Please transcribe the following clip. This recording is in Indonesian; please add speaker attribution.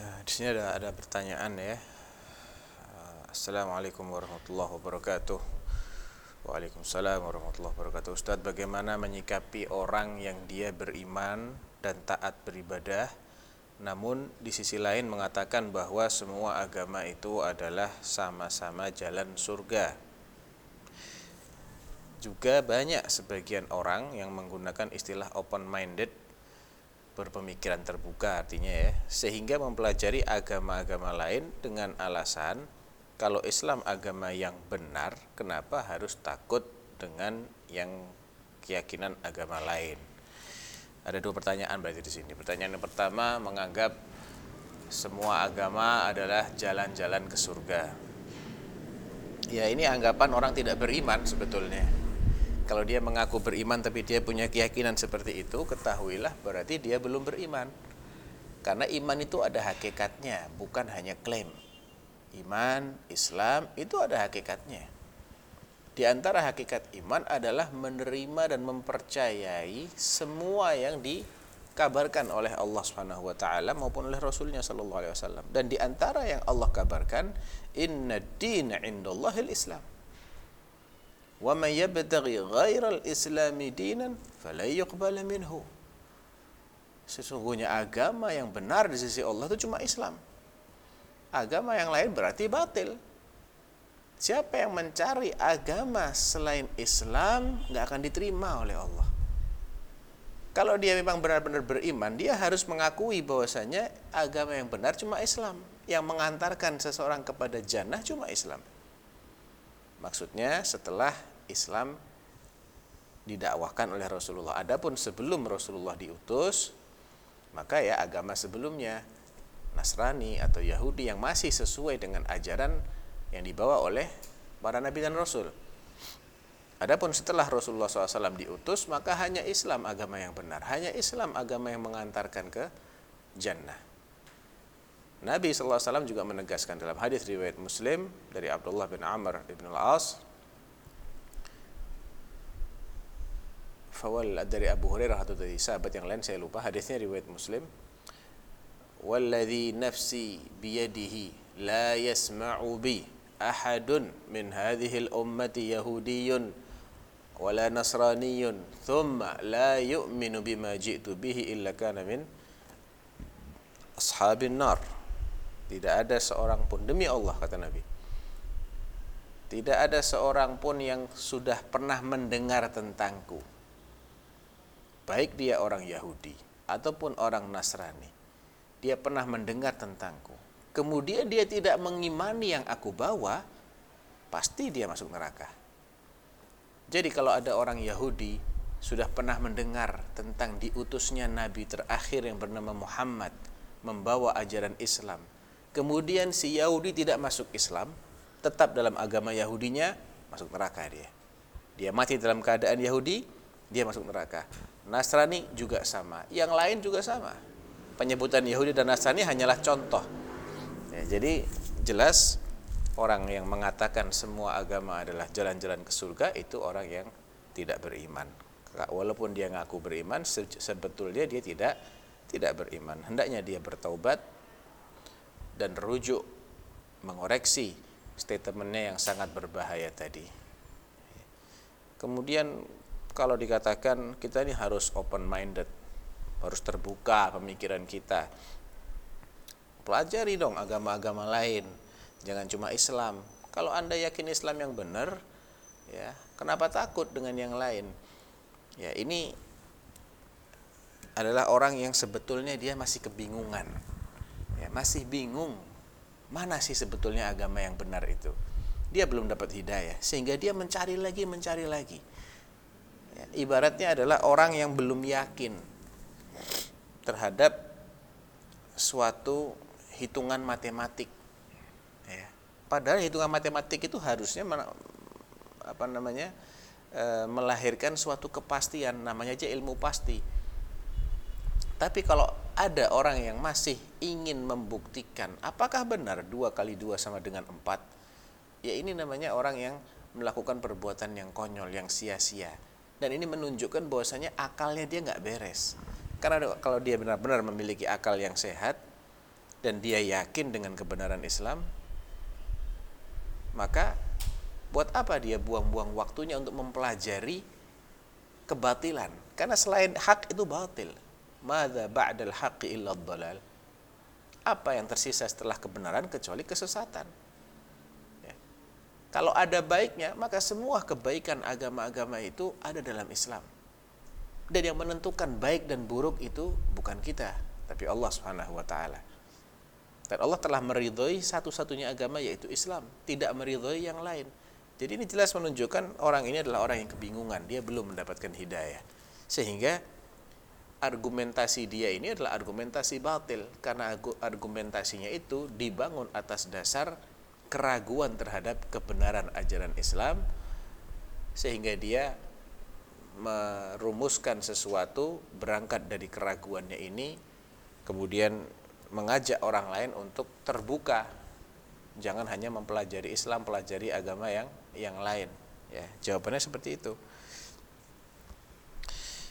Speaker 1: Eh, di sini ada ada pertanyaan ya. Eh, Assalamualaikum warahmatullahi wabarakatuh. Waalaikumsalam warahmatullahi wabarakatuh. Ustadz, bagaimana menyikapi orang yang dia beriman dan taat beribadah, namun di sisi lain mengatakan bahwa semua agama itu adalah sama-sama jalan surga. Juga banyak sebagian orang yang menggunakan istilah open minded berpemikiran terbuka artinya ya sehingga mempelajari agama-agama lain dengan alasan kalau Islam agama yang benar kenapa harus takut dengan yang keyakinan agama lain? Ada dua pertanyaan berarti di sini. Pertanyaan yang pertama menganggap semua agama adalah jalan-jalan ke surga. Ya ini anggapan orang tidak beriman sebetulnya kalau dia mengaku beriman tapi dia punya keyakinan seperti itu, ketahuilah berarti dia belum beriman. Karena iman itu ada hakikatnya, bukan hanya klaim. Iman, Islam itu ada hakikatnya. Di antara hakikat iman adalah menerima dan mempercayai semua yang dikabarkan oleh Allah Subhanahu wa taala maupun oleh Rasulnya sallallahu alaihi wasallam. Dan di antara yang Allah kabarkan, inna dina indallahil Islam wa man yabtaghi ghairal islami dinan falan yuqbala sesungguhnya agama yang benar di sisi Allah itu cuma Islam. Agama yang lain berarti batil. Siapa yang mencari agama selain Islam nggak akan diterima oleh Allah. Kalau dia memang benar-benar beriman dia harus mengakui bahwasanya agama yang benar cuma Islam. Yang mengantarkan seseorang kepada jannah cuma Islam. Maksudnya setelah Islam didakwahkan oleh Rasulullah. Adapun sebelum Rasulullah diutus, maka ya agama sebelumnya Nasrani atau Yahudi yang masih sesuai dengan ajaran yang dibawa oleh para nabi dan rasul. Adapun setelah Rasulullah SAW diutus, maka hanya Islam agama yang benar, hanya Islam agama yang mengantarkan ke jannah. Nabi SAW juga menegaskan dalam hadis riwayat Muslim dari Abdullah bin Amr bin Al-As fawal dari Abu Hurairah atau dari sahabat yang lain saya lupa. Hadisnya riwayat Muslim. Walladhi nafsi biyadihi la yasma'u bi ahadun min hadhihi al-ummati yahudiyyun wala nasraniyyun thumma la yu'minu bima ji'tu bihi illa kana min ashabin nar. Tidak ada seorang pun demi Allah kata Nabi. Tidak ada seorang pun yang sudah pernah mendengar tentangku baik dia orang Yahudi ataupun orang Nasrani, dia pernah mendengar tentangku. Kemudian dia tidak mengimani yang aku bawa, pasti dia masuk neraka. Jadi kalau ada orang Yahudi sudah pernah mendengar tentang diutusnya nabi terakhir yang bernama Muhammad membawa ajaran Islam. Kemudian si Yahudi tidak masuk Islam, tetap dalam agama Yahudinya, masuk neraka dia. Dia mati dalam keadaan Yahudi, dia masuk neraka. Nasrani juga sama, yang lain juga sama. Penyebutan Yahudi dan Nasrani hanyalah contoh. Ya, jadi jelas orang yang mengatakan semua agama adalah jalan-jalan ke surga itu orang yang tidak beriman. Walaupun dia ngaku beriman, sebetulnya dia tidak tidak beriman. Hendaknya dia bertaubat dan rujuk mengoreksi statementnya yang sangat berbahaya tadi. Kemudian kalau dikatakan kita ini harus open minded, harus terbuka pemikiran kita. Pelajari dong agama-agama lain, jangan cuma Islam. Kalau Anda yakin Islam yang benar, ya, kenapa takut dengan yang lain? Ya, ini adalah orang yang sebetulnya dia masih kebingungan. Ya, masih bingung mana sih sebetulnya agama yang benar itu. Dia belum dapat hidayah sehingga dia mencari lagi, mencari lagi ibaratnya adalah orang yang belum yakin terhadap suatu hitungan matematik. Ya. Padahal hitungan matematik itu harusnya apa namanya e, melahirkan suatu kepastian, namanya aja ilmu pasti. Tapi kalau ada orang yang masih ingin membuktikan apakah benar dua kali dua sama dengan empat, ya ini namanya orang yang melakukan perbuatan yang konyol, yang sia-sia dan ini menunjukkan bahwasanya akalnya dia nggak beres. Karena kalau dia benar-benar memiliki akal yang sehat dan dia yakin dengan kebenaran Islam maka buat apa dia buang-buang waktunya untuk mempelajari kebatilan? Karena selain hak itu batil. Madza ba'dal haqqi illa dhalal apa yang tersisa setelah kebenaran kecuali kesesatan. Kalau ada baiknya maka semua kebaikan agama-agama itu ada dalam Islam. Dan yang menentukan baik dan buruk itu bukan kita tapi Allah Subhanahu wa taala. Dan Allah telah meridhoi satu-satunya agama yaitu Islam. Tidak meridhoi yang lain. Jadi ini jelas menunjukkan orang ini adalah orang yang kebingungan. Dia belum mendapatkan hidayah. Sehingga argumentasi dia ini adalah argumentasi batil. Karena argumentasinya itu dibangun atas dasar keraguan terhadap kebenaran ajaran Islam sehingga dia merumuskan sesuatu berangkat dari keraguannya ini kemudian mengajak orang lain untuk terbuka. Jangan hanya mempelajari Islam pelajari agama yang yang lain ya. Jawabannya seperti itu